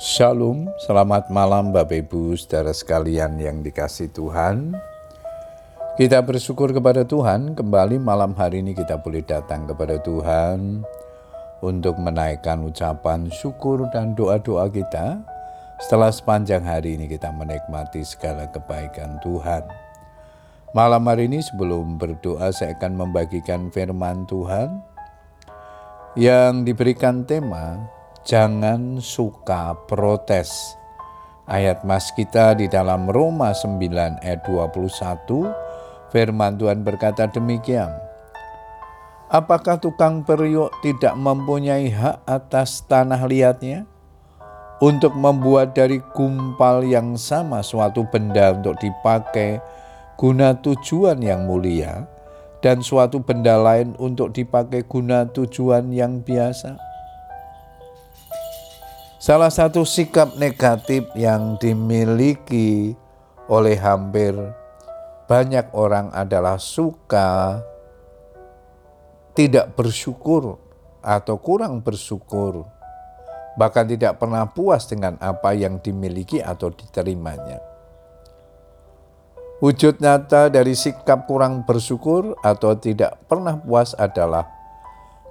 Shalom, selamat malam Bapak Ibu saudara sekalian yang dikasih Tuhan. Kita bersyukur kepada Tuhan, kembali malam hari ini kita boleh datang kepada Tuhan untuk menaikkan ucapan syukur dan doa-doa kita setelah sepanjang hari ini kita menikmati segala kebaikan Tuhan. Malam hari ini sebelum berdoa saya akan membagikan firman Tuhan yang diberikan tema jangan suka protes. Ayat mas kita di dalam Roma 9 ayat 21, firman Tuhan berkata demikian. Apakah tukang periuk tidak mempunyai hak atas tanah liatnya? Untuk membuat dari gumpal yang sama suatu benda untuk dipakai guna tujuan yang mulia, dan suatu benda lain untuk dipakai guna tujuan yang biasa. Salah satu sikap negatif yang dimiliki oleh hampir banyak orang adalah suka tidak bersyukur atau kurang bersyukur, bahkan tidak pernah puas dengan apa yang dimiliki atau diterimanya. Wujud nyata dari sikap kurang bersyukur atau tidak pernah puas adalah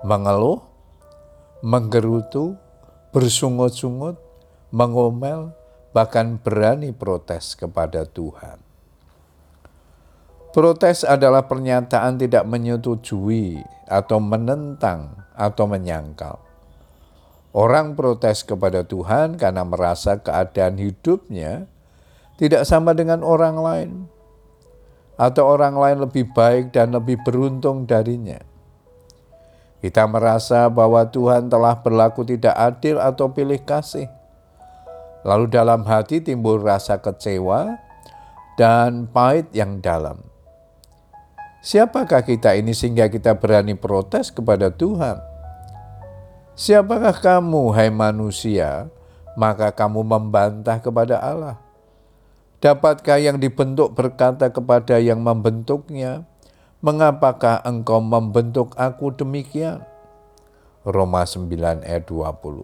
mengeluh, menggerutu, bersungut-sungut, mengomel, bahkan berani protes kepada Tuhan. Protes adalah pernyataan tidak menyetujui atau menentang atau menyangkal. Orang protes kepada Tuhan karena merasa keadaan hidupnya tidak sama dengan orang lain, atau orang lain lebih baik dan lebih beruntung darinya. Kita merasa bahwa Tuhan telah berlaku tidak adil atau pilih kasih. Lalu dalam hati timbul rasa kecewa dan pahit yang dalam. Siapakah kita ini sehingga kita berani protes kepada Tuhan? Siapakah kamu, hai manusia, maka kamu membantah kepada Allah? Dapatkah yang dibentuk berkata kepada yang membentuknya, Mengapakah engkau membentuk aku demikian? Roma 9 ayat 20.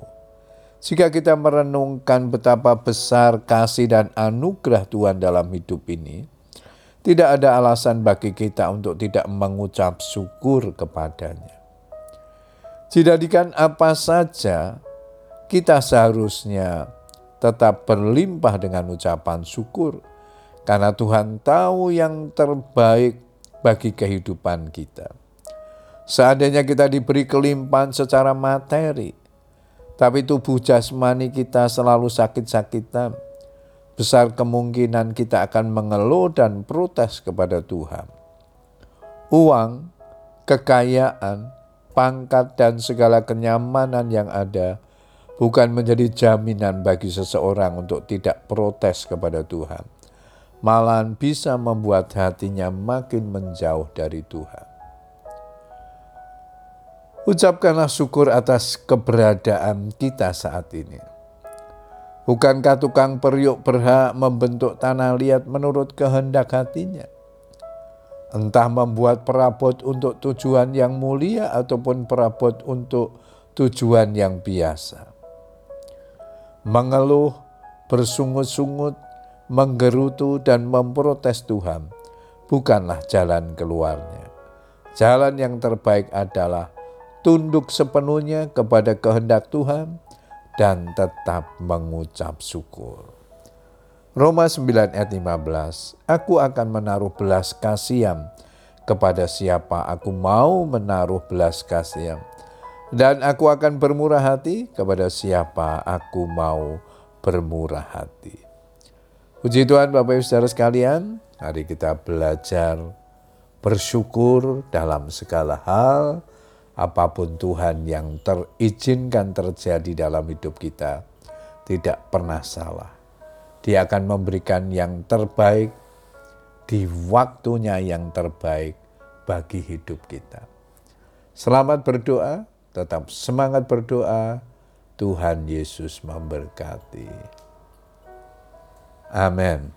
Jika kita merenungkan betapa besar kasih dan anugerah Tuhan dalam hidup ini, tidak ada alasan bagi kita untuk tidak mengucap syukur kepadanya. Jadikan apa saja, kita seharusnya tetap berlimpah dengan ucapan syukur, karena Tuhan tahu yang terbaik bagi kehidupan kita. Seandainya kita diberi kelimpahan secara materi, tapi tubuh jasmani kita selalu sakit-sakitan, besar kemungkinan kita akan mengeluh dan protes kepada Tuhan. Uang, kekayaan, pangkat, dan segala kenyamanan yang ada bukan menjadi jaminan bagi seseorang untuk tidak protes kepada Tuhan malahan bisa membuat hatinya makin menjauh dari Tuhan. Ucapkanlah syukur atas keberadaan kita saat ini. Bukankah tukang periuk berhak membentuk tanah liat menurut kehendak hatinya? Entah membuat perabot untuk tujuan yang mulia ataupun perabot untuk tujuan yang biasa. Mengeluh, bersungut-sungut, menggerutu dan memprotes Tuhan bukanlah jalan keluarnya. Jalan yang terbaik adalah tunduk sepenuhnya kepada kehendak Tuhan dan tetap mengucap syukur. Roma 9 ayat 15, Aku akan menaruh belas kasihan kepada siapa aku mau menaruh belas kasihan. Dan aku akan bermurah hati kepada siapa aku mau bermurah hati. Puji Tuhan Bapak Ibu Saudara sekalian, hari kita belajar bersyukur dalam segala hal, apa pun Tuhan yang terizinkan terjadi dalam hidup kita, tidak pernah salah. Dia akan memberikan yang terbaik di waktunya yang terbaik bagi hidup kita. Selamat berdoa, tetap semangat berdoa. Tuhan Yesus memberkati. Amen.